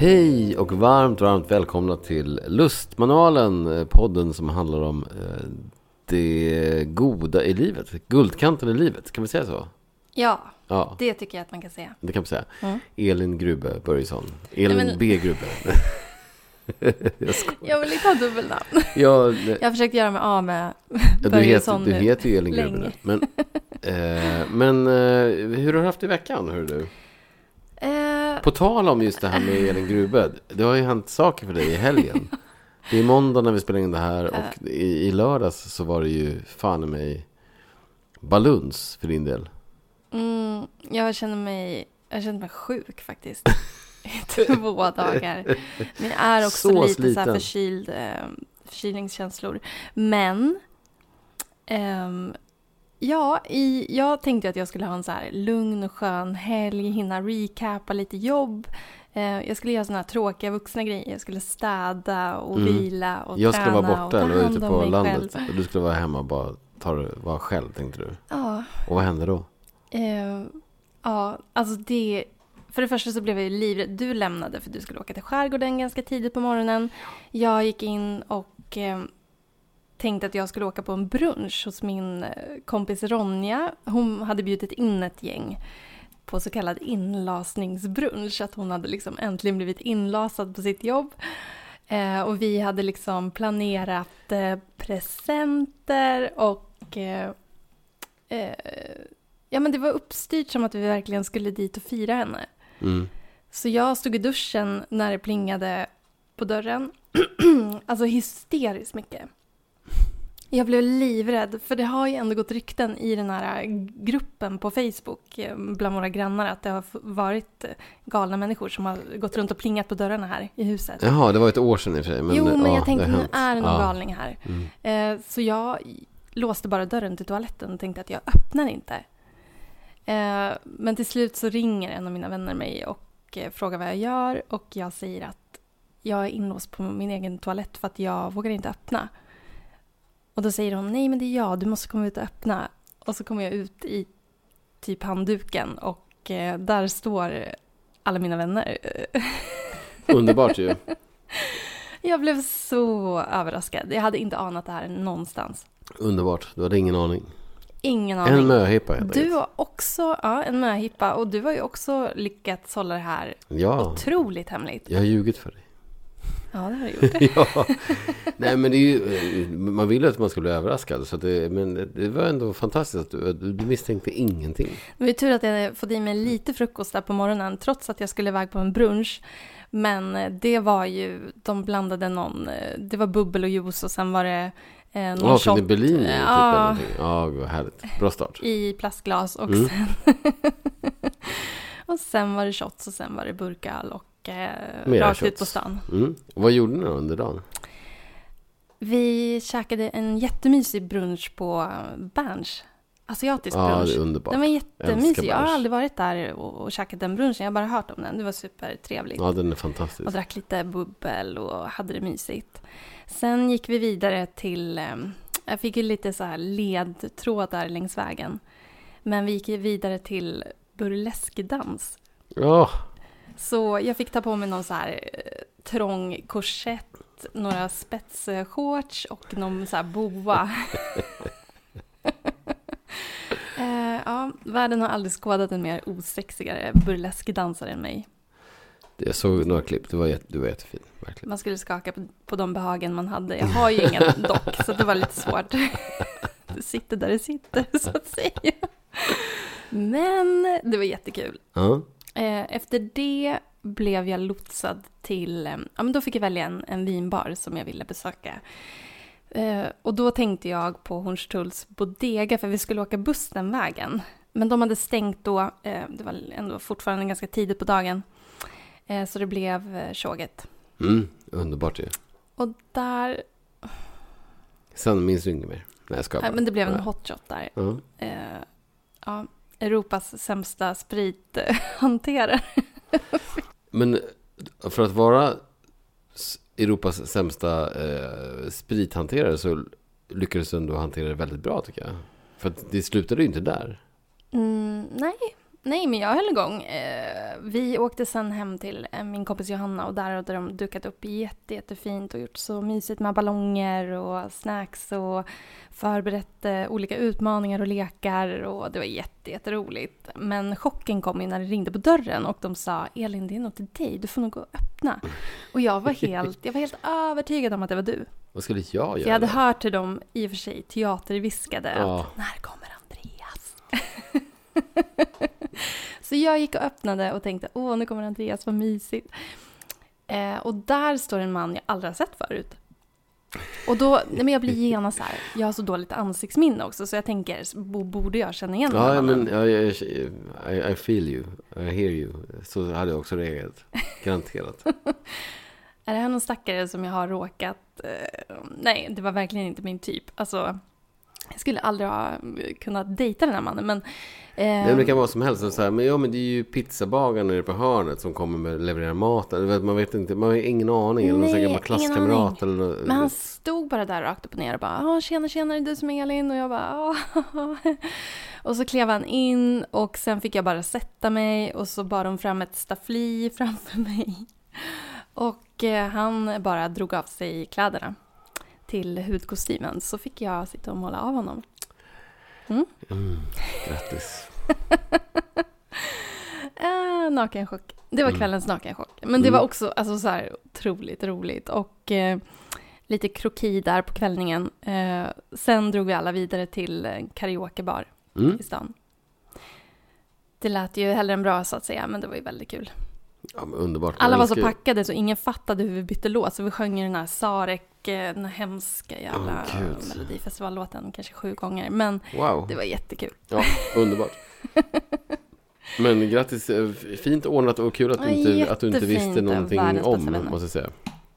Hej och varmt, varmt välkomna till Lustmanualen, eh, podden som handlar om eh, det goda i livet, guldkanten i livet, kan vi säga så? Ja, Ja, det tycker jag att man kan säga. det kan man säga. Mm. Elin Grube Börjesson. Elin Nej, men- B Grube. jag skojar. Jag vill inte ha dubbelnamn. Jag har försökt göra mig av med ja, du, heter, Börjesson du heter ju Elin Grube. Men, eh, men eh, hur har du haft i veckan, hör du? Eh, På tal om just det här med Elin Grube. Det har ju hänt saker för dig i helgen. Det är måndag när vi spelar in det här och i, i lördags så var det ju fan mig baluns för din del. mm, jag känner mig, jag känner mig sjuk faktiskt. I två dagar. Men jag är också Så lite så här sliten. förkyld, eh, förkylningskänslor. Men, ehm, ja, i, jag tänkte att jag skulle ha en så här lugn och skön helg, hinna recapa lite jobb. Eh, jag skulle göra sådana här tråkiga vuxna grejer. Jag skulle städa och Mm. vila och Jag träna skulle vara och borta ta eller hand ute på landet. själv. Och du skulle vara hemma och bara ta vara själv tänkte du. Ja, Och vad hände då? Eh, ja, alltså det... För det första så blev jag ju livrädd. Du lämnade för du skulle åka till skärgården ganska tidigt på morgonen. Jag gick in och eh, tänkte att jag skulle åka på en brunch hos min eh, kompis Ronja. Hon hade bjudit in ett gäng på så kallad inlasningsbrunch. Att hon hade liksom äntligen blivit inlasad på sitt jobb. Eh, och vi hade liksom planerat eh, presenter och eh, ja, men det var uppstyrt som att vi verkligen skulle dit och fira henne. Mm. Så jag stod i duschen när det plingade på dörren. alltså hysteriskt mycket. Jag blev livrädd, för det har ju ändå gått rykten i den här gruppen på Facebook eh, bland våra grannar att det har varit eh, galna människor som har gått runt och plingat på dörrarna här i huset. Jaha, det var ett år sedan i och för sig. Men, jo, men ja, jag tänkte nu är det någon Ja. galning här. Mm. Eh, så jag låste bara dörren till toaletten och tänkte att jag öppnar inte. Men till slut så ringer en av mina vänner mig och frågar vad jag gör och jag säger att jag är inlåst på min egen toalett för att jag vågar inte öppna. Och då säger hon nej men det är jag, du måste komma ut och öppna. Och så kommer jag ut i typ handduken och eh, där står alla mina vänner. Underbart ju. Jag blev så överraskad. Jag hade inte anat det här någonstans. Underbart. Du hade ingen aning. Ingen aning. En möhippa helt Du har också, ja, en möhippa och du har ju också lyckats hålla det här Ja, otroligt hemligt. jag har ljugit för dig. Ja, det har du gjort. ja. Nej, men det är ju, eh, man vill ju att man ska bli överraskad. Så det, men det var ändå fantastiskt att du, du misstänkte ingenting. Det var tur att jag fått i mig lite frukost där på morgonen trots att jag skulle iväg på en brunch. Men eh, det var ju, de blandade någon, eh, det var bubbel och juice och sen var det eh, någon ni shot Berlin typ, Ja. Ja, vad härligt. Bra start. i plastglas och Mm. sen och sen var det shots och sen var det burköl och eh, Mera rakt ut på stan. Mm. Och vad gjorde ni då under dagen? Vi käkade en jättemysig brunch på eh, Berns. Asiatisk Ja, brunch. det är underbart. Den var jättemysig. Jag har aldrig varit där och, och käkat den brunchen. Jag har bara hört om den. Det var supertrevligt. Ja, den är Och fantastisk. drack lite bubbel och hade det mysigt. Sen gick vi vidare till... Eh, jag fick ju lite så här ledtrådar längs vägen. Men vi gick vidare till burleskdans. Ja, Så jag fick ta på mig någon så här eh, trång korsett, några spetsshorts och någon så här boa. eh, ja, världen har aldrig skådat en mer osexigare burleskdansare än mig. jag såg några klipp. Du var, jätte, du var jättefin, verkligen. Man skulle skaka på, på de behagen man hade. Jag har ju inga dock, så det var lite svårt. Det sitter där det sitter, så att säga. Men det var jättekul. Eh, Efter det blev jag lotsad till, eh, ja men då fick jag välja en, en vinbar som jag ville besöka. Eh, Och då tänkte jag på Hornstulls Bodega för vi skulle åka buss den vägen. Men de hade stängt då, eh, det var ändå fortfarande ganska tidigt på dagen. Eh, Så det blev eh, tjoget. mm, underbart ju. Och där, Sen minns du inget mer. Nej, jag ska bara. nej, men det blev en Ja. hotshot där. Ja. Eh, Ja, Europas sämsta sprithanterare. Men för att vara Europas sämsta eh, sprithanterare så lyckades du ändå hantera det väldigt bra tycker jag. För att det slutade ju inte där. Mm, nej, Nej, men jag höll igång. Eh, vi åkte sen hem till eh, min kompis Johanna och där hade de dukat upp jätte, jättefint och gjort så mysigt med ballonger och snacks och förberett eh, olika utmaningar och lekar och det var jätte, jätteroligt. Men chocken kom ju när det ringde på dörren och de sa Elin, det är något till dig, du får nog gå och öppna. Och jag var helt, jag var helt övertygad om att det var du. Vad skulle jag göra? För jag hade hört hur de i och för sig teaterviskade Ja. att när kommer Andreas? så jag gick och öppnade och tänkte åh nu kommer Andreas, vad mysigt. Eh, och där står en man jag aldrig har sett förut. Och då, nej men jag blir genast så här, jag har så dåligt ansiktsminne också så jag tänker, bo- borde jag känna igen här Ja, men jag, jag, I, I feel you, I hear you. Så hade jag också reagerat. Garanterat. Är det här någon stackare som jag har råkat... Eh, nej, det var verkligen inte min typ. Alltså, jag skulle aldrig ha kunnat dejta den här mannen, men... Eh, men det kan vara som helst. Så här, men, ja, men det är ju pizzabagaren nere på hörnet som kommer med levererar maten. Man vet inte, man har ingen aning. Eller någon säkert klasskamrat. Eller, något. men han stod bara där rakt upp och ner och bara ja, tjena, tjena, är det du som är Elin? Och jag bara ja. Och så klev han in och sen fick jag bara sätta mig och så bar de fram ett staffli framför mig. Och eh, han bara drog av sig kläderna till hudkostymen så fick jag sitta och måla av honom. Mm, grattis. Eh, nakenchock. Det var Mm. kvällens nakenchock. Men det Mm. var också alltså, så här, otroligt roligt. Och eh, lite kroki där på kvällningen. Eh, sen drog vi alla vidare till en karaokebar Mm. i stan. Det lät ju hellre än bra så att säga, men det var ju väldigt kul. Ja, underbart. Alla var så packade så ingen fattade hur vi bytte låt. Så vi sjöng ju den här Sarek, eh, den här hemska jävla Gud. Melodifestivallåten kanske sju gånger. Men Wow. det var jättekul. Ja, underbart. Men grattis, eh, fint ordnat och kul att du Ja, inte, att du inte visste någonting om, måste jag säga.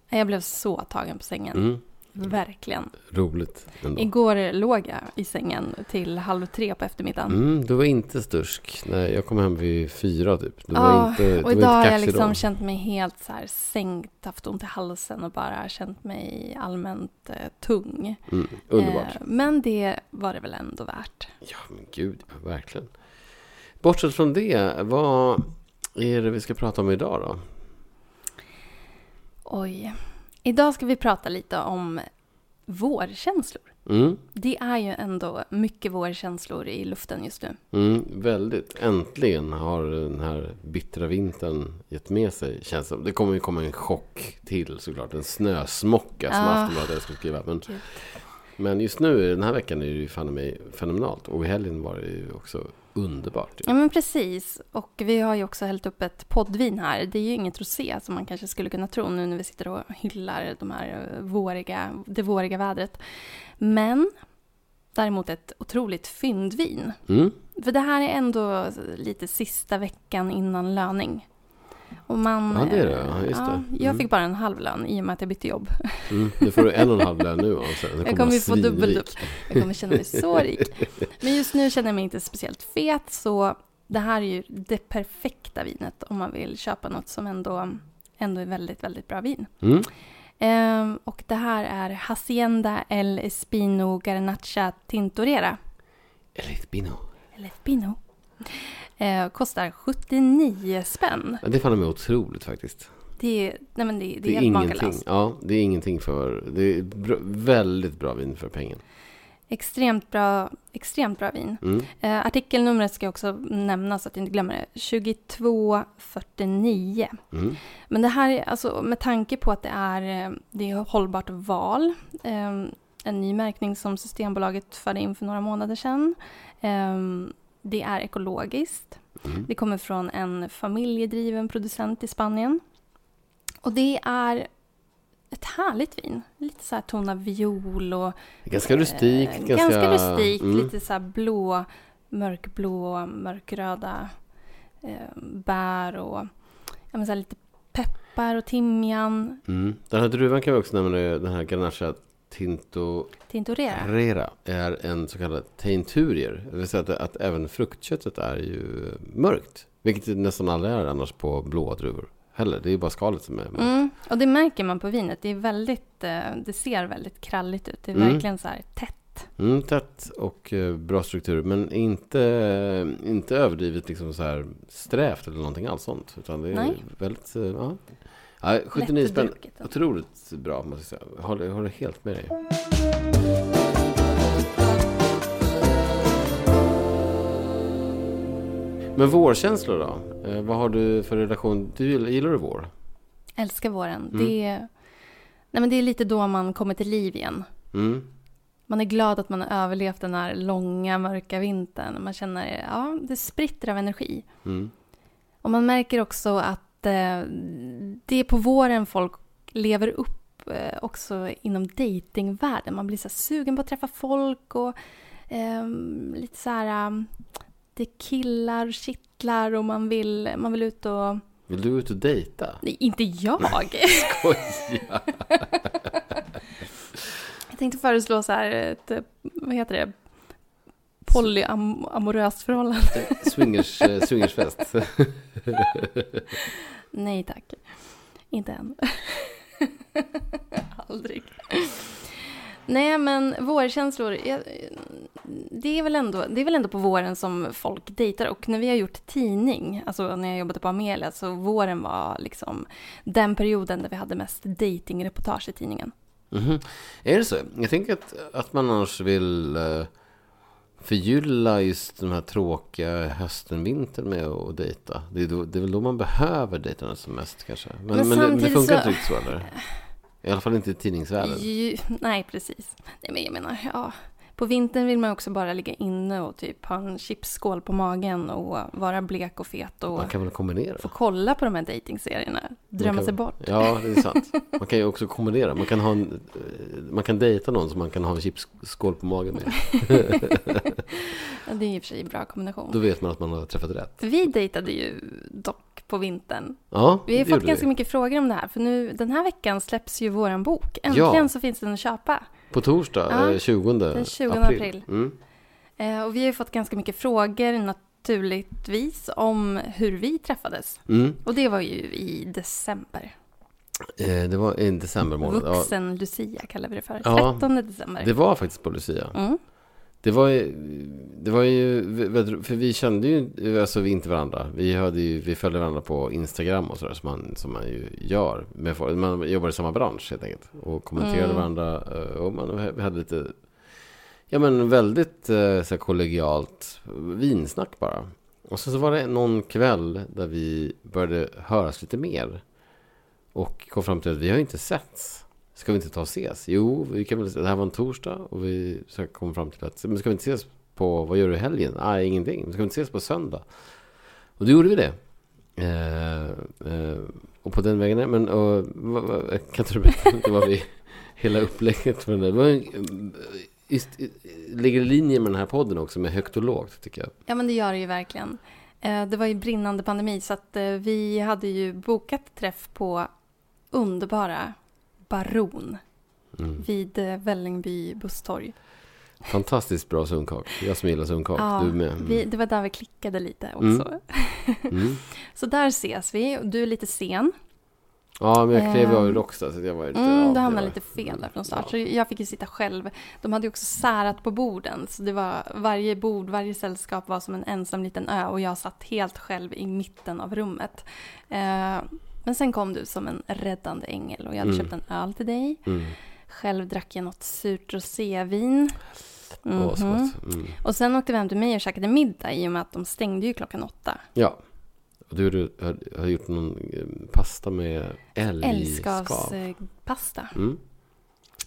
Jag blev så tagen på sängen. Mm, Verkligen. roligt ändå. Igår låg jag i sängen till halv tre på eftermiddagen. Mm, du var inte stursk. Nej, jag kom hem vid fyra typ. Du var inte, du och idag har inte jag liksom då. känt mig helt så här sänkt, haft ont i halsen och bara känt mig allmänt eh, tung. Mm, underbart. Eh, men det var det väl ändå värt. Ja, men gud, verkligen. Bortsett från det, vad är det vi ska prata om idag då? Oj. Idag ska vi prata lite om vårkänslor. Mm, Det är ju ändå mycket vårkänslor i luften just nu. mm, väldigt. Äntligen har den här bittra vintern gett med sig, känns det Det kommer ju komma en chock till såklart. En snösmocka som Ah. Aftonbladet skulle skriva. Men, Gud. Men just nu, den här veckan, är det ju fan mig fenomenalt. Och i helgen var det ju också underbart. ju. Ja men precis. Och vi har ju också hällt upp ett poddvin här. Det är ju inget rosé som man kanske skulle kunna tro nu när vi sitter och hyllar de här eh, våriga, det våriga vädret. Men däremot ett otroligt fyndvin. Mm, För det här är ändå lite sista veckan innan löning. Och man, Ja, det är det. Ja, just det. jag Mm. fick bara en halv lön i och med att jag bytte jobb. mm, nu får du en och en halv lön nu. Och sen, Jag kommer få dubbel Jag kommer känna mig så rik. Men just nu känner jag mig inte speciellt fet så det här är ju det perfekta vinet om man vill köpa något som ändå, ändå är väldigt, väldigt bra vin. Mm. Ehm, och det här är Hacienda El Espino Garnacha Tintorera. Eller ett bino. El Espino. Ehm, kostar 79 spänn. Ja, det fann mig otroligt faktiskt. Det är, nej men det, det, Det är är helt makalöst. Ja, det är ingenting för... Det är bra, väldigt bra vin för pengen. Extremt bra, extremt bra vin. Mm. Eh, artikelnumret ska jag också nämna så att jag inte glömmer det. 2249. Mm. Men det här är alltså med tanke på att det är, eh, det är hållbart val. eh, En ny märkning som Systembolaget förde in för några månader sedan. Eh, Det är ekologiskt. Mm. Det kommer från en familjedriven producent i Spanien. Och det är ett härligt vin. Lite så här ton av viol och Ganska rustikt. Eh, ganska, ganska rustikt, mm. lite så här blå, mörkblå, mörkröda eh, bär och ja, men så lite peppar och timjan. Mm. Den här druvan kan vi också nämna, den här Grenache Tinto Tintorera. Rera är en så kallad teinturier. Det vill säga att, att även fruktköttet är ju mörkt. Vilket det nästan aldrig är annars på blåa druvor. Heller. Det är ju bara skalet som är mörkt. Mm, och det märker man på vinet. Det, är väldigt, eh, det ser väldigt kralligt ut. Det är Mm. verkligen så här tätt tätt. Mm, tätt och eh, bra struktur. Men inte, eh, inte överdrivet liksom så här strävt eller någonting alls sånt. Utan det är Nej. väldigt... Ja. Ja, 79 spänn. Alltså. Otroligt bra måste jag säga. Jag håller, håller helt med dig. Men vårkänslor då? Eh, vad har du för relation? Du gillar, gillar du vår? Älskar våren. Mm. Det, är, nej men det är lite då man kommer till liv igen. Mm. Man är glad att man har överlevt den här långa mörka vintern. Man känner, ja, det spritter av energi. Mm. Och man märker också att eh, det är på våren folk lever upp eh, också inom datingvärlden. Man blir så sugen på att träffa folk och eh, lite så här... Um, det killar och kittlar och man vill, man vill ut och... Vill du ut och dejta? Nej, inte jag! Skoja! Jag tänkte föreslå så här ett, eh, vad heter det? Polyamoröst förhållande. Swingers, eh, swingersfest. Nej tack. Inte än. Aldrig. Nej men vårkänslor. Det är, väl ändå, det är väl ändå på våren som folk dejtar. Och när vi har gjort tidning, alltså när jag jobbade på Amelia, så våren var liksom den perioden där vi hade mest datingreportage i tidningen. Mhm. Är det så? Jag tänker att, att man annars vill eh, förgylla just den här tråkiga hösten, vintern med att dejta. Det är, då, det är väl då man behöver dejta som mest kanske. Men, Men men, det, det funkar så- inte riktigt så eller? I alla fall inte i tidningsvärlden. Ju, nej, precis. Nej, men jag menar, ja. På vintern vill man också bara ligga inne och typ ha en chipsskål på magen och vara blek och fet och Man kan väl kombinera? få kolla på de här dejtingserierna. Drömma kan- sig bort. Ja, det är sant. Man kan ju också kombinera. Man kan, ha en, eh, man kan dejta någon som man kan ha en chipsskål på magen med. Ja, det är i och för sig en bra kombination. Då vet man att man har träffat rätt. Vi dejtade ju dock på vintern. Ja, Vi har fått ganska vi. mycket frågor om det här. För nu, den här veckan släpps ju våran bok. Äntligen Ja. så finns den att köpa. På torsdag, Ja, eh, 20, den 20 april. april. Mm. Eh, och vi har ju fått ganska mycket frågor naturligtvis om hur vi träffades. Mm. Och det var ju i december. Eh, det var i december månad. Ja, Vuxen Lucia kallar vi det för. Ja, 13 december. det var faktiskt på Lucia. Mm. Det var ju, det var ju, för vi kände ju alltså inte varandra. Vi, hade ju, vi följde varandra på Instagram och sådär som man, som man ju gör. Med, man jobbar i samma bransch helt enkelt. Och kommenterade Mm. varandra. eh, Och man, vi hade lite, ja men väldigt eh, så här, kollegialt vinsnack bara. Och sen så var det någon kväll där vi började höras lite mer. Och kom fram till att vi har ju inte setts. Ska vi inte ta och ses? Jo, vi kan väl, det här var en torsdag och vi kom fram till att men ska vi inte ses på, vad gör du i helgen? Nej, ingenting. Men ska vi inte ses på söndag? Och då gjorde vi det. Eh, eh, och på den vägen, men och, vad, vad, kan inte du berätta lite vad vi, hela upplägget för den där, det var eh, just, eh, ligger i linje med den här podden också med högt och lågt tycker jag. Ja, men det gör det ju verkligen. Eh, det var ju brinnande pandemi så att vi hade ju bokat träff på underbara Baron Mm. vid eh, Vällingby busstorg. Fantastiskt bra sunkak. Jag som gillar sunkak. Ja, du med. Mm. Vi, det var där vi klickade lite Mm. också. Mm. Så där ses vi. Du är lite sen. Ja, men jag klev av i Råcksta så jag var ju lite... Mm, ja, du det hamnade var- lite fel där från start. Ja. Så jag fick ju sitta själv. De hade ju också särat på borden. Så det var varje bord, varje sällskap var som en ensam liten ö. Och jag satt helt själv i mitten av rummet. Eh, men sen kom du som en räddande ängel. Och jag hade Mm. köpt en öl till dig. Mm. Själv drack jag något surt rosévin. Mhm. gott. Mm. Och sen åkte vi hem till mig och käkade middag i och med att de stängde ju klockan åtta. Ja. Och du har, gjort någon eh, pasta med älgskav. Älskavspasta. Mm.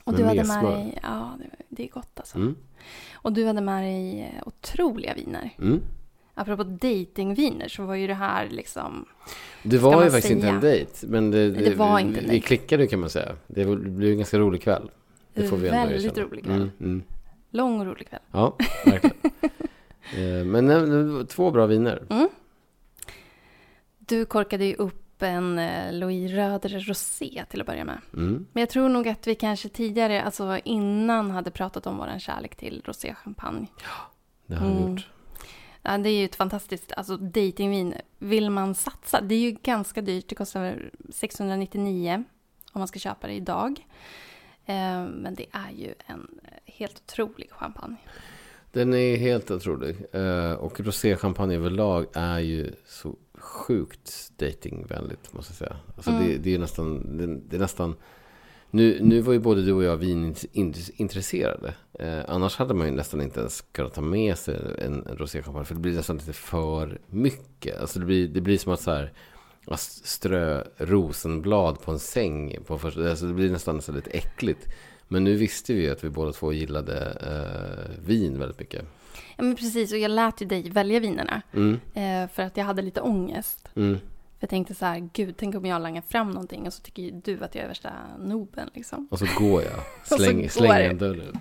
Och Med du hade med dig, ja det, är gott alltså. Mm. Och du hade med dig eh, otroliga viner. Apropå datingviner så var ju det här liksom... Det var ju faktiskt inte säga? en dejt. Men det, Nej, det var inte en Vi klickade kan man säga. Det det blev en ganska rolig kväll. Det får vi ändå Väldigt erkänna. rolig kväll. Mm. Mm. Lång och rolig kväll. Ja, verkligen. Eh, Men eh, det två bra viner. Mm. Du korkade ju upp en eh, Louis Röder Rosé till att börja med. Mm. Men jag tror nog att vi kanske tidigare, alltså innan, hade pratat om vår kärlek till roséchampagne. Det har vi Mm. gjort. Ja, det är ju ett fantastiskt, alltså datingvin. Vill man satsa, det är ju ganska dyrt, det kostar 699 om man ska köpa det idag. Eh, men det är ju en helt otrolig champagne. Den är helt otrolig. Eh, och roséchampagne överlag är ju så sjukt datingvänligt måste jag säga. Alltså Mm. det, det är nästan, det, det är nästan nu, nu var ju både du och jag vinintresserade. Eh, annars hade man ju nästan inte ens kunnat ta med sig en, en roséchampagne. För det blir nästan lite för mycket. Alltså det blir, det blir som att så här, att strö rosenblad på en säng. På första, alltså det blir nästan så lite äckligt. Men nu visste vi ju att vi båda två gillade eh, vin väldigt mycket. Ja, men precis. Och jag lät ju dig välja vinerna. Mm, Eh, för att jag hade lite ångest. mm. Jag tänkte så här, gud, tänk om jag langar fram någonting och så tycker ju du att jag är värsta noben liksom. Och så går jag. så Släng, går slänger en dörren.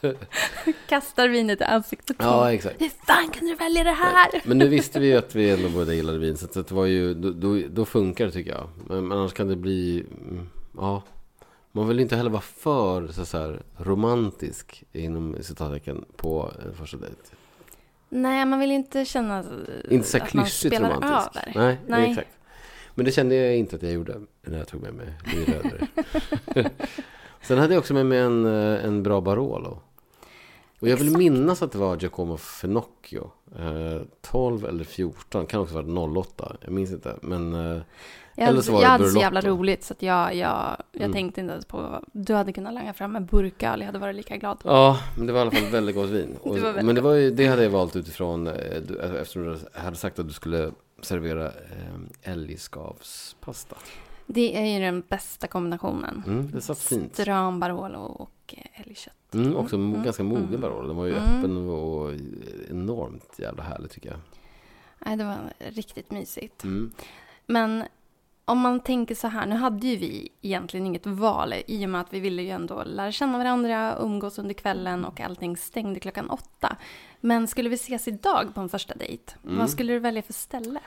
Kastar vinet i ansiktet på Ja, exakt. Hur fan kunde du välja det här? Men nu visste vi ju att vi ändå båda gillade vin. Så det var ju, då, då, då funkar det tycker jag. Men, men annars kan det bli, mm, ja. Man vill inte heller vara för så, så här, romantisk inom citattecken på en första dejt. Nej, man vill inte känna eh, Inte så att man klyschigt spelar romantisk. över. Nej, Nej. exakt. Men det kände jag inte att jag gjorde när jag tog med mig Lyröder. Sen hade jag också med mig en, eh, en bra Barolo. Och jag vill Exakt. minnas att det var Giacomo Finocchio. Eh, 12 eller 14, kan också vara 08. Jag minns inte. Men eh, Jag Eller så var jag det hade så jävla roligt så att jag, jag, jag Mm. tänkte inte ens på... Du hade kunnat langa fram en burköl, jag hade varit lika glad. ja, men det var i alla fall väldigt gott vin. Och, Det väldigt men det, var ju, det hade jag valt utifrån, eh, eftersom du hade sagt att du skulle servera eh, älgskavspasta. Det är ju den bästa kombinationen. Mm, det satt fint. Stram Barolo och eh, älgkött. Mm, också mo- Mm, ganska mogen mm. Barolo. Den var ju Mm. öppen och enormt jävla härlig tycker jag. Nej, det var riktigt mysigt. Mm. Men om man tänker så här, nu hade ju vi egentligen inget val i och med att vi ville ju ändå lära känna varandra, umgås under kvällen och allting stängde klockan åtta. Men skulle vi ses idag på en första dejt, Mm. vad skulle du välja för ställe?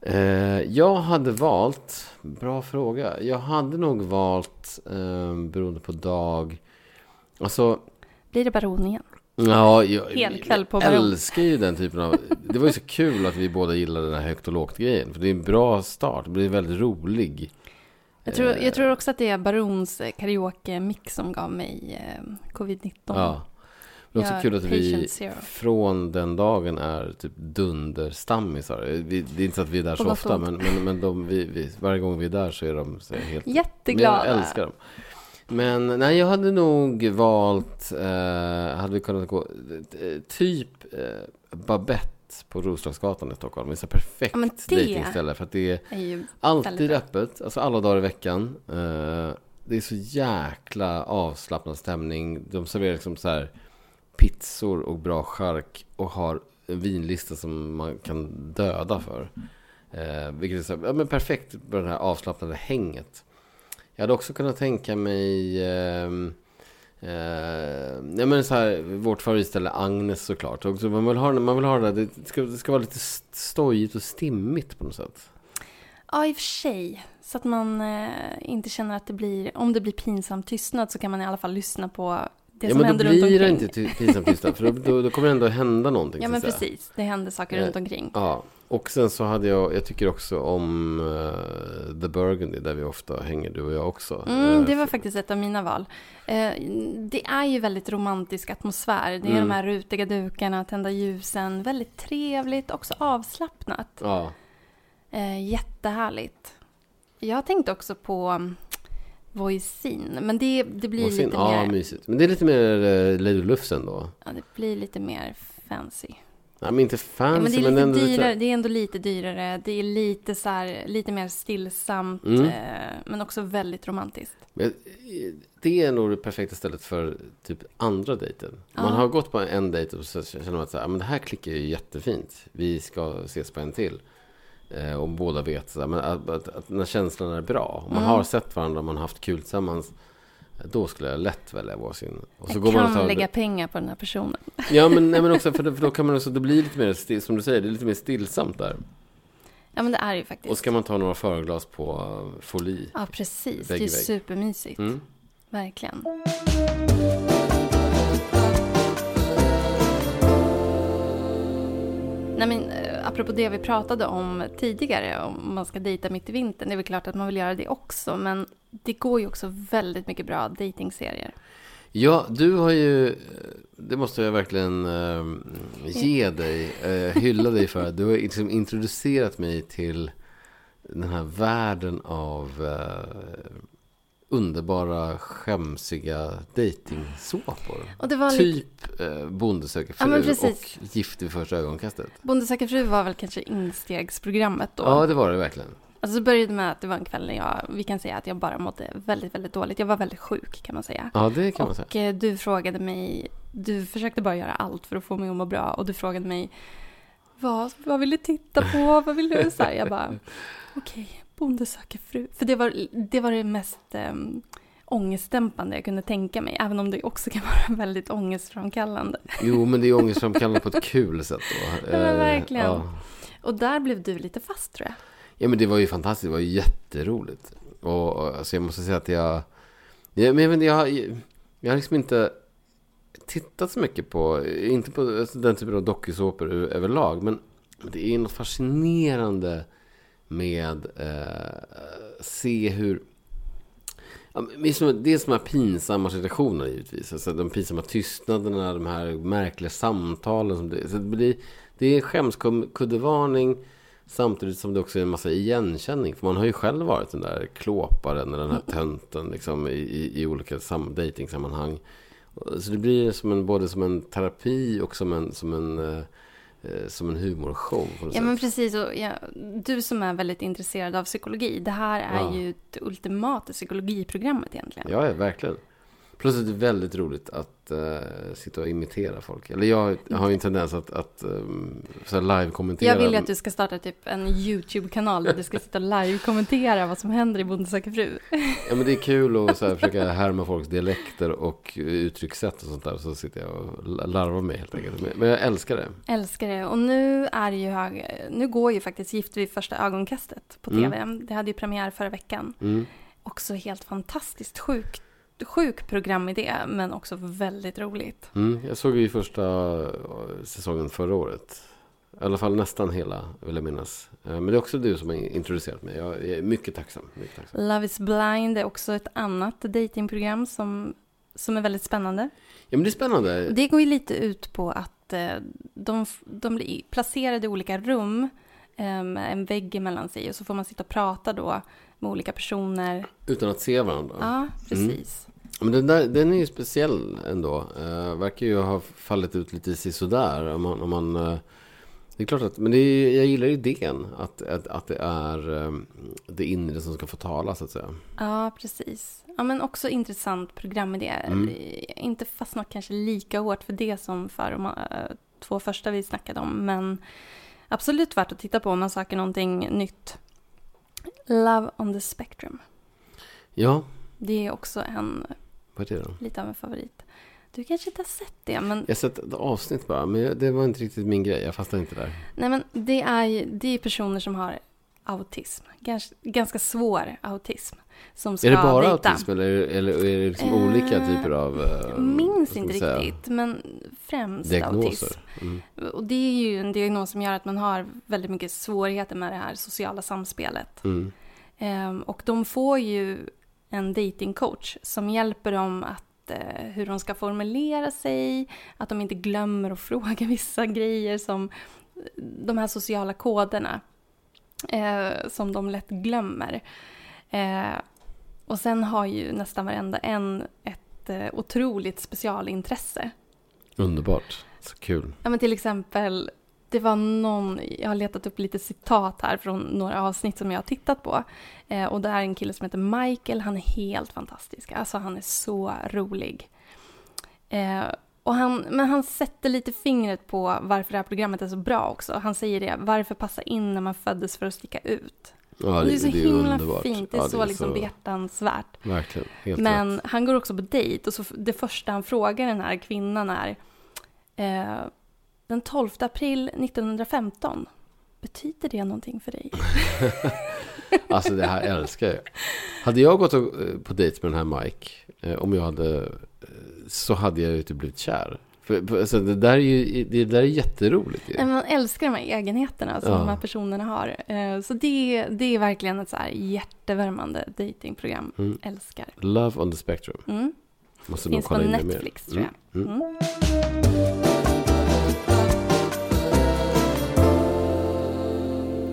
Eh, jag hade valt, bra fråga, jag hade nog valt, eh, beroende på dag, alltså Blir det Baron igen? Ja, jag, Hel kväll på jag Baron. älskar ju den typen av... Det var ju så kul att vi båda gillade den här högt och lågt-grejen. För det är en bra start. Det blir väldigt rolig. Jag tror, Eh, jag tror också att det är Barons eh, karaoke-mix som gav mig eh, covid-19. Ja. Det är också kul att vi zero. från den dagen är typ dunderstammisar. Vi, det är inte så att vi är där så ofta, men, men, men de, vi, vi, varje gång vi är där så är de så helt... Jätteglada. Men Jag älskar dem. Men nej, jag hade nog valt, eh, hade vi kunnat gå, eh, typ eh, Babette på Roslagsgatan i Stockholm. Det är så perfekt Ja, dejtingställe för att det är alltid öppet, alltså alla dagar i veckan. Eh, det är så jäkla avslappnad stämning. De serverar liksom så här pizzor och bra chark och har en vinlista som man kan döda för. Eh, vilket är så här, ja, men perfekt på det här avslappnade hänget. Jag hade också kunnat tänka mig eh, eh, ja, men så här, vårt favoritställe Agnes såklart. Och så man, vill ha, man vill ha det, där- det ska, det ska vara lite stojigt och stimmigt på något sätt. Ja, i och för sig. Så att man eh, inte känner att det blir, om det blir pinsam tystnad så kan man i alla fall lyssna på det ja, som men händer då runt blir omkring. det inte pinsamt tystnad. För då, då, då kommer det ändå hända någonting. Ja, men precis. Det händer saker Eh, runt omkring. Ja, och sen så hade jag, jag tycker också om eh, The Burgundy där vi ofta hänger, du och jag också. Mm, Eh, det var faktiskt ett av mina val. Eh, det är ju väldigt romantisk atmosfär. Det är Mm. de här rutiga dukarna, tända ljusen. Väldigt trevligt, också avslappnat. Ja, Eh, jättehärligt. Jag tänkte också på Voisin, men det, det blir Voisin, lite ja mer... mysigt. Men det är lite mer uh, Lady Lufsen då. Ja, det blir lite mer fancy. Nej, men inte fancy, Ja, men det är lite ändå dyrare, det är ändå lite dyrare. Det är lite så här, lite mer stillsamt, Mm. eh, men också väldigt romantiskt. Men, eh, Det är nog det perfekta stället för typ andra dejten. Man Ja. har gått på en dejt och så känner man att så här, "Ja, men det här klickar ju jättefint. Vi ska ses på en till. Eh, och båda vet så här, men att, att, att när känslan är bra. Om man Mm. har sett varandra och man har haft kul tillsammans. eh, Då skulle jag lätt välja varsin. Och så Jag går man och kan tar, lägga pengar på den här personen. Ja men, nej, men också för, för då kan man också, det blir lite mer, still, som du säger, det är lite mer stillsamt där. Ja, men det är ju faktiskt. Och ska man ta några förglas på uh, foli. Ja, precis. Vägg det är supermysigt. Mm. Verkligen. Nej, men, eh, apropå det vi pratade om tidigare, om man ska dejta mitt i vintern, det är väl klart att man vill göra det också, men det går ju också väldigt mycket bra dejtingserier. Ja, du har ju, det måste jag verkligen äh, ge dig, äh, hylla dig för. Du har liksom introducerat mig till den här världen av äh, underbara, skämsiga dejtingsåpor. Och det var typ eh, Bonde söker fru ja, och Gift vid första ögonkastet. Bonde söker fru var väl kanske instegsprogrammet då? Ja, det var det verkligen. Alltså det började med att det var en kväll när jag, vi kan säga att jag bara mådde väldigt, väldigt dåligt. Jag var väldigt sjuk kan man säga. Ja, det kan man säga. Och eh, du frågade mig, du försökte bara göra allt för att få mig att må bra och du frågade mig vad, vad vill du titta på? Vad vill du? Så här, jag bara, okej, okay, Bonde söker fru. För det var det, var det mest um, ångestdämpande jag kunde tänka mig. Även om det också kan vara väldigt ångestframkallande. Jo, men det är ångestframkallande på ett kul sätt då. Ja, men verkligen. Ja. Och där blev du lite fast tror jag. Ja, men det var ju fantastiskt. Det var ju jätteroligt. Och alltså, jag måste säga att jag... Ja, men jag, vet, jag, jag har liksom inte tittat så mycket på, inte på den typen av dokusåpor överlag, men det är något fascinerande med eh, se hur... Det är som här pinsamma situationer givetvis. Alltså de pinsamma tystnaderna, de här märkliga samtalen. Som det, så det, blir, det är skämskuddevarning samtidigt som det också är en massa igenkänning. För man har ju själv varit den där klåparen eller den här tönten liksom, i, i, i olika sam, dejtingsammanhang. Så det blir som en, både som en terapi och som en, som en Eh, som en humorshow. ja, sätt. men precis. Och, ja, du som är väldigt intresserad av psykologi. Det här är ja. ju det ultimata psykologiprogrammet egentligen. Ja, ja verkligen. Plus att det är väldigt roligt att uh, sitta och imitera folk. Eller jag har ju en tendens att, att um, live-kommentera. Jag vill ju att du ska starta typ en YouTube-kanal där du ska sitta och live-kommentera vad som händer i Bonde söker fru. Ja, men det är kul att så här, försöka härma folks dialekter och uttryckssätt och sånt där. Så sitter jag och larvar mig helt enkelt. Men jag älskar det. Älskar det. Och nu är ju hög, nu går ju faktiskt Gift vid första ögonkastet på tv. Mm. Det hade ju premiär förra veckan. Mm. Också helt fantastiskt sjukt sjuk programidé, men också väldigt roligt. Mm, jag såg ju första eh, säsongen förra året. I alla fall nästan hela, vill jag minnas. Eh, men det är också du som har introducerat mig. Jag är mycket tacksam. Mycket tacksam. Love is blind är också ett annat datingprogram som, som är väldigt spännande. Ja, men det är spännande. Det går ju lite ut på att eh, de, de blir placerade i olika rum en vägg emellan sig och så får man sitta och prata då med olika personer. Utan att se varandra? Ja, precis. Mm. Men den, där, den är ju speciell ändå. Uh, verkar ju ha fallit ut lite sådär. Om man, om man, uh, det är klart att, men det är, jag gillar idén att, att, att det är um, det inre som ska få tala så att säga. Ja, precis. Ja, men också intressant programidé. Mm. Inte fastnat kanske lika hårt för det som för de uh, två första vi snackade om. Men absolut värt att titta på om man söker någonting nytt. Love on the Spectrum. Ja. Det är också en... Vad är det då? Lite av en favorit. Du kanske inte har sett det, men... Jag har sett ett avsnitt bara, men det var inte riktigt min grej. Jag fastnade inte där. Nej, men det är, det är personer som har autism. Ganska, ganska svår autism. Som ska är det bara dejta. autism eller, eller är det liksom uh, olika typer av... Uh, minns inte säga? riktigt, men främst Diagnoser. autism. Mm. Och det är ju en diagnos som gör att man har väldigt mycket svårigheter med det här sociala samspelet. Mm. Um, och de får ju en datingcoach som hjälper dem att uh, hur de ska formulera sig, att de inte glömmer att fråga vissa grejer som de här sociala koderna uh, som de lätt glömmer. Uh, och sen har ju nästan varenda en ett otroligt specialintresse. Underbart. Så kul. Ja, men till exempel det var någon, jag har letat upp lite citat här från några avsnitt som jag har tittat på. Eh, och det är en kille som heter Michael, han är helt fantastisk. Alltså han är så rolig. Eh, och han, men han sätter lite fingret på varför det här programmet är så bra också. Han säger det, varför passa in när man föddes för att sticka ut? Ja, det, det är så det är himla underbart. fint, det är ja, så det är liksom så... behjärtansvärt. Verkligen, helt Men rätt. han går också på dejt och så det första han frågar den här kvinnan är eh, den 12 april 1915. Betyder det någonting för dig? alltså det här älskar jag. Hade jag gått på dejt med den här Mike, eh, om jag hade, eh, så hade jag ju typ blivit kär. För, för, alltså, det, där är ju, det där är jätteroligt ju. Man älskar de här egenheterna som Ja. de här personerna har. Eh, Så det, det är verkligen ett så här hjärtevärmande datingprogram. Mm. Älskar. Love on the spectrum. Mm. Måste Finns på. Netflix tror jag. Mm. Mm. Mm.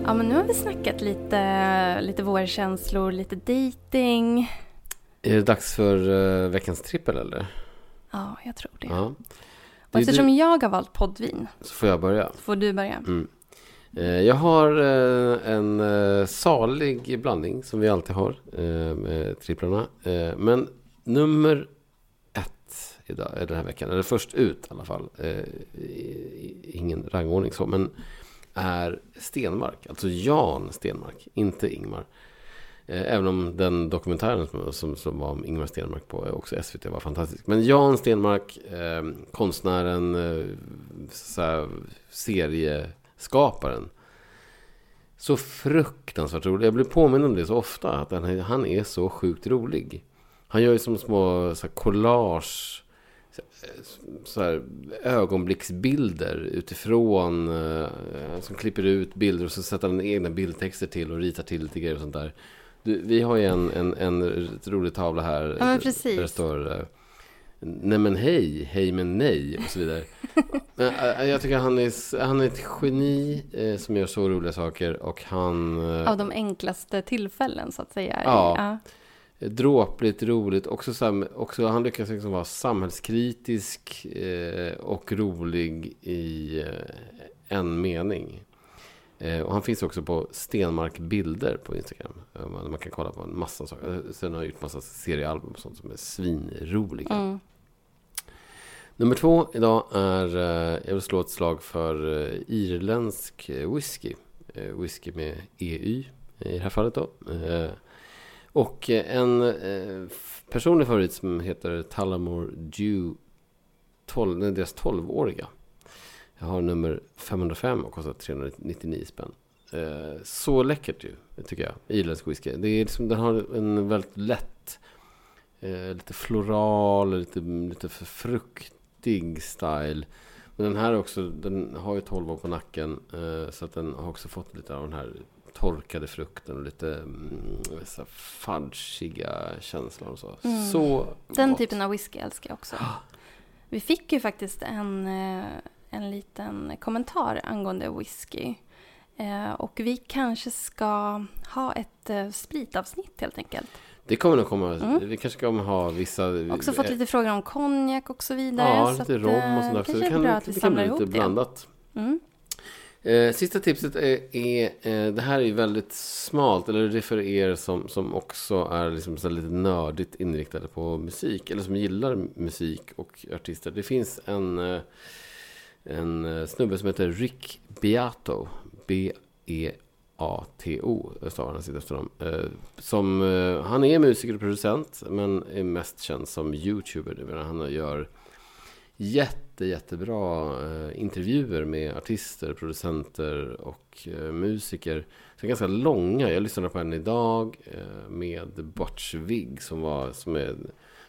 Ja, men nu har vi snackat lite, lite vårkänslor, lite dating. Är det dags för uh, veckans trippel eller? Ja, jag tror det. Ja. Och eftersom du, jag har valt poddvin så får jag börja. får du börja. Mm. Eh, Jag har eh, en eh, salig blandning som vi alltid har med tripplarna. Men nummer ett idag, den här veckan, eller först ut i alla fall, ingen rangordning så, men är Stenmark. Alltså Jan Stenmark, inte Ingmar. Eh, även om den dokumentären som, som, som var om Ingmar Stenmark på eh, också SVT var fantastisk. Men Jan Stenmark, eh, konstnären, eh, så här, serieskaparen. Så fruktansvärt rolig. Jag blir påmind om det så ofta. Att han, är- han är så sjukt rolig. Han gör ju som små så här, collage. Eh, så här, ögonblicksbilder utifrån. Eh, som klipper ut bilder och så sätter han egna bildtexter till och ritar till lite grejer och sånt där. Du, vi har ju en, en, en rolig tavla här. Ja, men precis. Där det står eh, Nej men hej, hej men nej och så vidare. Men, äh, jag tycker han är, han är ett geni eh, som gör så roliga saker och han... Eh, Av de enklaste tillfällen så att säga. Ja. Dråpligt roligt. Också, sam, också, han lyckas liksom vara samhällskritisk eh, och rolig i eh, en mening. Eh, och han finns också på Stenmark Bilder på Instagram. Eh, man, kan kolla på en massa saker. Eh, Sen har han gjort massa seriealbum och sånt som är svinroliga. Mm. Nummer två idag är, jag vill slå ett slag för irländsk whisky. Whisky med EY i det här fallet då. Och en personlig favorit som heter Tullamore Dew 12, nej, deras 12-åriga. Jag har nummer 505 och kostar 399 spänn. Eh, så läckert ju, tycker jag. Irländsk whisky. Det är liksom, den har en väldigt lätt, eh, lite floral, lite, lite för fruktig style. Men den här är också, den har ju 12 år på nacken. Eh, så att den har också fått lite av den här torkade frukten och lite mm, fudgiga känslan och så. Mm. Så Den gott. typen av whisky älskar jag också. Vi fick ju faktiskt en, en liten kommentar angående whisky. Eh, Och vi kanske ska ha ett eh, spritavsnitt helt enkelt. Det kommer nog komma. Mm. Vi kanske kommer ha vissa... Också fått lite frågor om konjak och så vidare. Ja, så lite rom eh, och sånt där. Så det kan, bra att vi samlar bli lite ihop det. blandat. Mm. Eh, sista tipset är, är eh, det här är väldigt smalt, eller det är för er som, som också är liksom så lite nördigt inriktade på musik, eller som gillar musik och artister. Det finns en, eh, en eh, snubbe som heter Rick Beato, B-E-A-T-O, stavar han sitt efternamn. Eh, som, eh, han är musiker och producent, men är mest känd som YouTuber. Han gör jätte, jättebra intervjuer med artister, producenter och musiker. Så ganska långa. Jag lyssnade på en idag med Butch Vig som, var, som är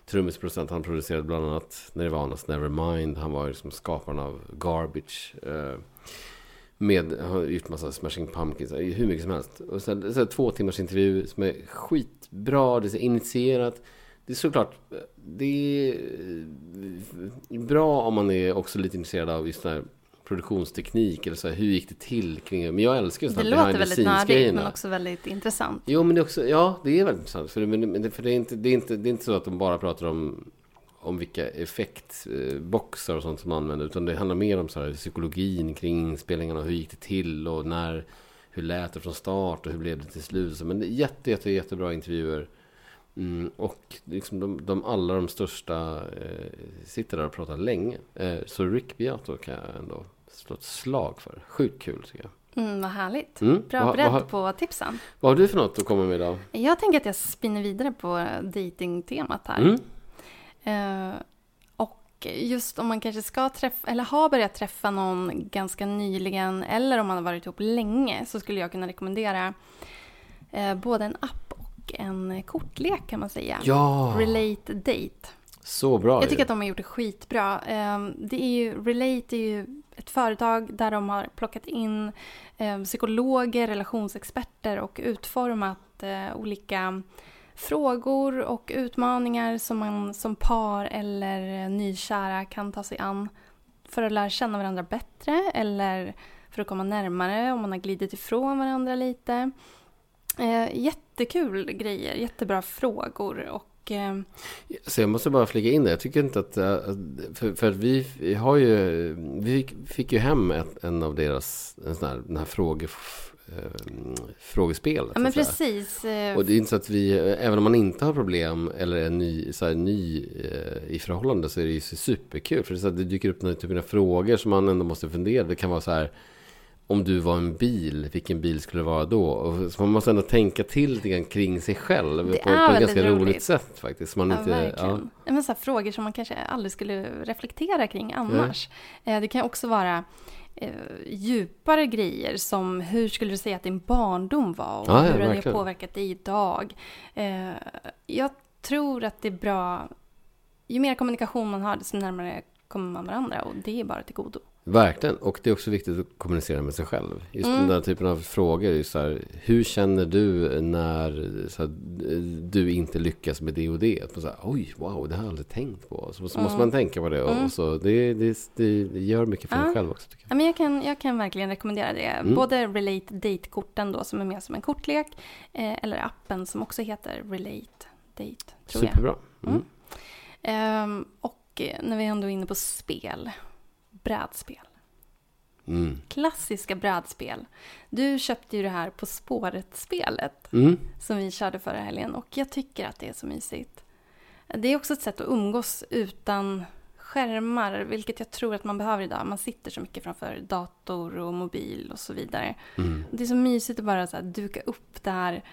trummisproducent. Han producerade bland annat Nirvanas Nevermind. Han var liksom skaparen av Garbage. Eh, med, han har gjort massa Smashing Pumpkins, eh, hur mycket som helst. Och sen, så här, två timmars intervju som är skitbra, det är så initierat. Det är såklart, eh, det är eh, bra om man är också lite intresserad av just den här produktionsteknik eller så här, hur gick det till kring Men jag älskar Det de låter behind the väldigt scenes nördigt grejerna. men också väldigt intressant. Jo, men det är också, ja, det är väldigt intressant. För, det, men, det- för det, är inte, det, är inte, det är inte så att de bara pratar om, om vilka effektboxar och sånt som man använder. Utan det handlar mer om så här, psykologin kring inspelningarna. Hur gick det till och när, hur lät det från start och hur blev det till slut. Men det är jätte, jätte, jättebra intervjuer. Mm, och liksom de, de alla de största eh, sitter där och pratar länge. Eh, så Rick Beato kan jag ändå slå ett slag för. Sjukt kul tycker jag. Mm, vad härligt. Mm. Bra bredd vad, på tipsen. vad har du för något att komma med idag? Jag tänker att jag spinner vidare på datingtemat här. Mm? Eh, och just om man kanske ska träffa, eller har börjat träffa någon ganska nyligen, eller om man har varit ihop länge, så skulle jag kunna rekommendera eh, både en app och en kortlek kan man säga. Ja! Relate Date. Så bra Jag tycker ju. att de har gjort det skitbra. Ehm, Det är ju, Relate är ju ett företag där de har plockat in eh, psykologer, relationsexperter och utformat eh, olika frågor och utmaningar som man som par eller eh, nykära kan ta sig an för att lära känna varandra bättre eller för att komma närmare om man har glidit ifrån varandra lite. Eh, jättekul grejer, jättebra frågor och eh, Så jag måste bara flika in det. Jag tycker inte att... äh, För, för vi, har ju... Vi fick, fick ju hem ett, en av deras... En sån här, den här fråge, äh, frågespelet. ja men att säga. precis. eh, Och det är inte så att vi, även om man inte har problem eller är ny, så här, ny eh, i förhållande så är det ju superkul. För det, så att det dyker upp några typer av frågor som man ändå måste fundera. Det kan vara så här, om du var en bil, vilken bil skulle det vara då? Och så man måste ändå tänka till lite grann kring sig själv Det på, på ett ganska roligt roligt. sätt faktiskt. Man Ja, inte, verkligen. Ja. Men så här, frågor som man kanske aldrig skulle reflektera kring annars. Eh, Det kan också vara eh, djupare grejer som hur skulle du säga att din barndom var och Ja, ja, hur har det verkligen. påverkat dig idag? Eh, jag tror att det är bra, ju mer kommunikation man har desto närmare kommer man varandra och det är bara till godo. Verkligen, och det är också viktigt att kommunicera med sig själv. Just Mm. den där typen av frågor. Är så här, hur känner du när här, du inte lyckas med det och det? Så här, Oj, wow, det har jag aldrig tänkt på. Så, så måste Mm. man tänka på det. Och, Mm. och så, det, det, det gör mycket för en Ja. själv också. Tycker jag. Ja, men jag, kan, jag kan verkligen rekommendera det. Mm. Både Relate Date-korten då som är med som en kortlek eh, eller appen som också heter Relate Date. Tror jag. Superbra. Mm. Mm. Ehm, och eh, när vi ändå är inne på spel. Brädspel. Mm. Klassiska brädspel. Du köpte ju det här På spåret-spelet Mm. som vi körde förra helgen och jag tycker att det är så mysigt. Det är också ett sätt att umgås utan skärmar, vilket jag tror att man behöver idag. Man sitter så mycket framför dator och mobil och så vidare. Mm. Det är så mysigt att bara så duka upp det här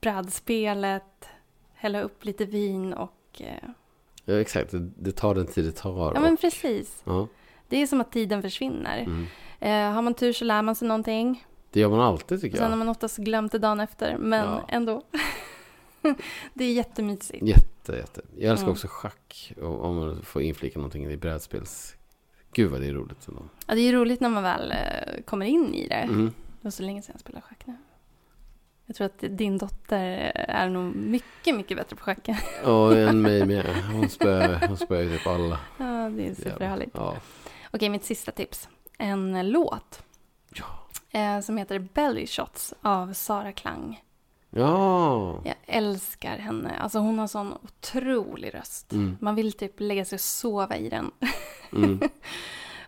brädspelet, hälla upp lite vin och... Ja, exakt, det, tar den tid det tar. Ja, men precis. ja. Det är som att tiden försvinner. Mm. Eh, har man tur så lär man sig någonting. Det gör man alltid tycker Sen har jag. man oftast glömt det dagen efter, men Ja. ändå. det är jättemysigt. Jätte, jätte. Jag älskar Mm. också schack. Och om man får inflika någonting i brädspels... Gud vad det är roligt ändå. Ja, det är roligt när man väl eh, kommer in i det. Mm. Det var så länge sedan jag spelade schack nu. Jag tror att din dotter är nog mycket, mycket bättre på schack. Och en mig med. Hon spöar, hon ju typ alla. ja, det är superhärligt. Ja. Okej, mitt sista tips. En låt. Ja. Eh, som heter Belly Shots av Sara Klang. Ja. Jag älskar henne. Alltså hon har sån otrolig röst. Mm. Man vill typ lägga sig och sova i den. Mm.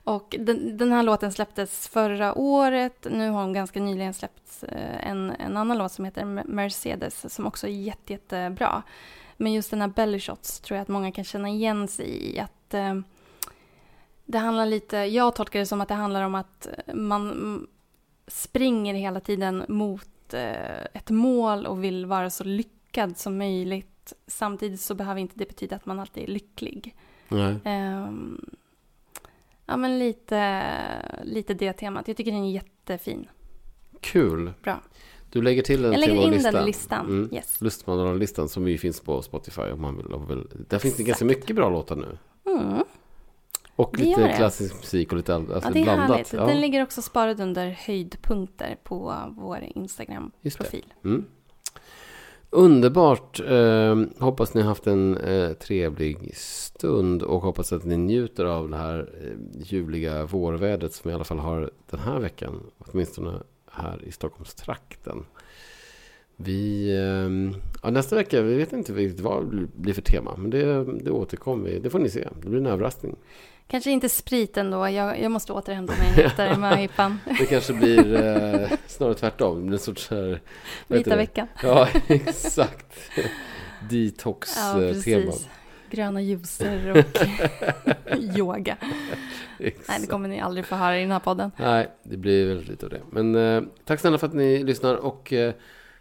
Och den, den här låten släpptes förra året. Nu har hon ganska nyligen släppt eh, en, en annan låt som heter Mercedes som också är jätte, jättebra. Men just den här Belly Shots tror jag att många kan känna igen sig i. Att eh, det handlar lite, jag tolkar det som att det handlar om att man springer hela tiden mot eh, ett mål och vill vara så lyckad som möjligt. Samtidigt så behöver inte det betyda att man alltid är lycklig. Nej. Ja, men lite, lite det temat. Jag tycker den är jättefin. Kul. Bra. Du lägger till den Jag till lägger vår in lista. den i listan. Mm. Yes. Lustmannalistan som ju finns på Spotify om man vill. Om man vill. Där finns det ganska mycket bra låtar nu. Mm. Och Det lite klassisk musik och lite all- alltså Ja, det är blandat. härligt. Ja, Den ligger också sparad under höjdpunkter på vår. Instagram-profil. Mm. Underbart. Eh, hoppas ni har haft en eh, trevlig stund och hoppas att ni njuter av det här eh, ljuvliga vårvädret som vi i alla fall har den här veckan. Åtminstone här i Stockholmstrakten. Vi, eh, ja, nästa vecka, vi vet inte riktigt vad det blir för tema, men det, det återkommer vi. Det får ni se. Det blir en överraskning. Kanske inte spriten då. Jag, jag måste återhämta mig efter möhippan. Det kanske blir eh, snarare tvärtom. En sorts här, heter Vita veckan. Ja, exakt. Ja, Detox-tema. precis. Gröna juicer och yoga. Nej, det kommer ni aldrig få höra i den här podden. Nej, det blir väldigt lite av det. Men eh, tack snälla för att ni lyssnar och eh,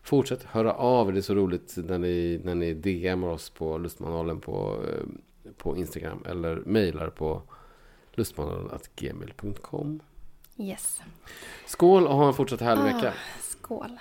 fortsätt höra av er. Det är så roligt när ni, när ni DMar oss på Lustmanualen på, eh, på Instagram eller mejlar på lustmanualen.gmail.com. Yes. Skål och ha en fortsatt härlig Ah. vecka. Skål.